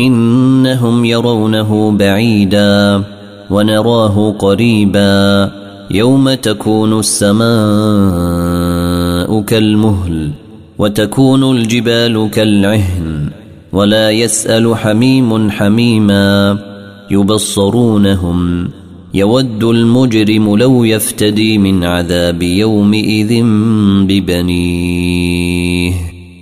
إنهم يرونه بعيدا ونراه قريبا يوم تكون السماء كالمهل وتكون الجبال كالعهن ولا يسأل حميم حميما يبصرونهم يود المجرم لو يفتدي من عذاب يومئذ ببنيه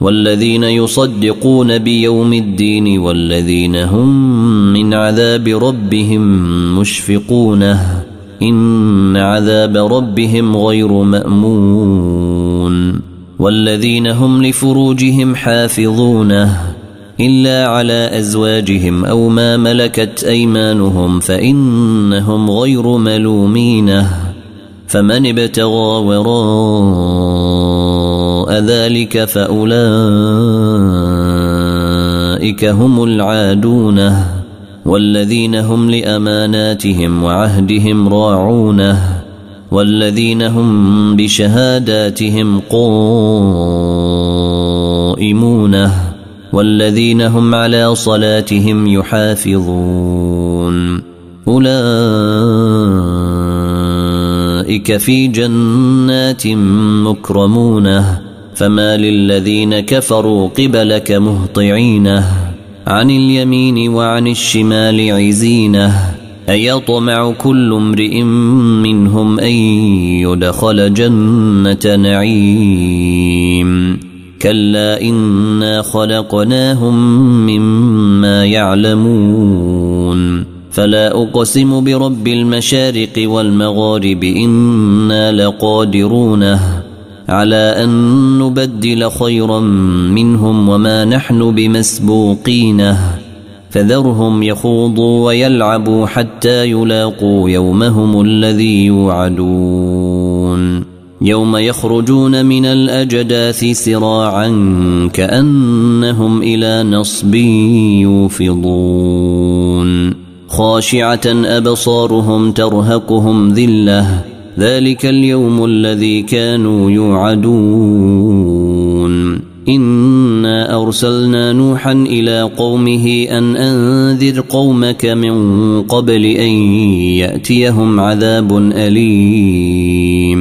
والذين يصدقون بيوم الدين والذين هم من عذاب ربهم مشفقون إن عذاب ربهم غير مأمون والذين هم لفروجهم حافظونه إلا على أزواجهم أو ما ملكت أيمانهم فإنهم غير ملومين فمن ابتغى وراء ذلك فأولئك هم العادون والذين هم لأماناتهم وعهدهم راعون والذين هم بشهاداتهم قائمون والذين هم على صلاتهم يحافظون أولئك في جنات مكرمونه فما للذين كفروا قبلك مهطعين عن اليمين وعن الشمال عزينه أيطمع كل امرئ منهم أن يدخل جنة نعيم كلا إنا خلقناهم مما يعلمون فلا أقسم برب المشارق والمغارب إنا لقادرون على أن نبدل خيرا منهم وما نحن بمسبوقين فذرهم يخوضوا ويلعبوا حتى يلاقوا يومهم الذي يوعدون. يوم يخرجون من الأجداث سراعا كأنهم إلى نصب يوفضون. خاشعة أبصارهم ترهقهم ذلة. ذلك اليوم الذي كانوا يوعدون. إنا أرسلنا نوحا إلى قومه أن أنذر قومك من قبل أن يأتيهم عذاب أليم.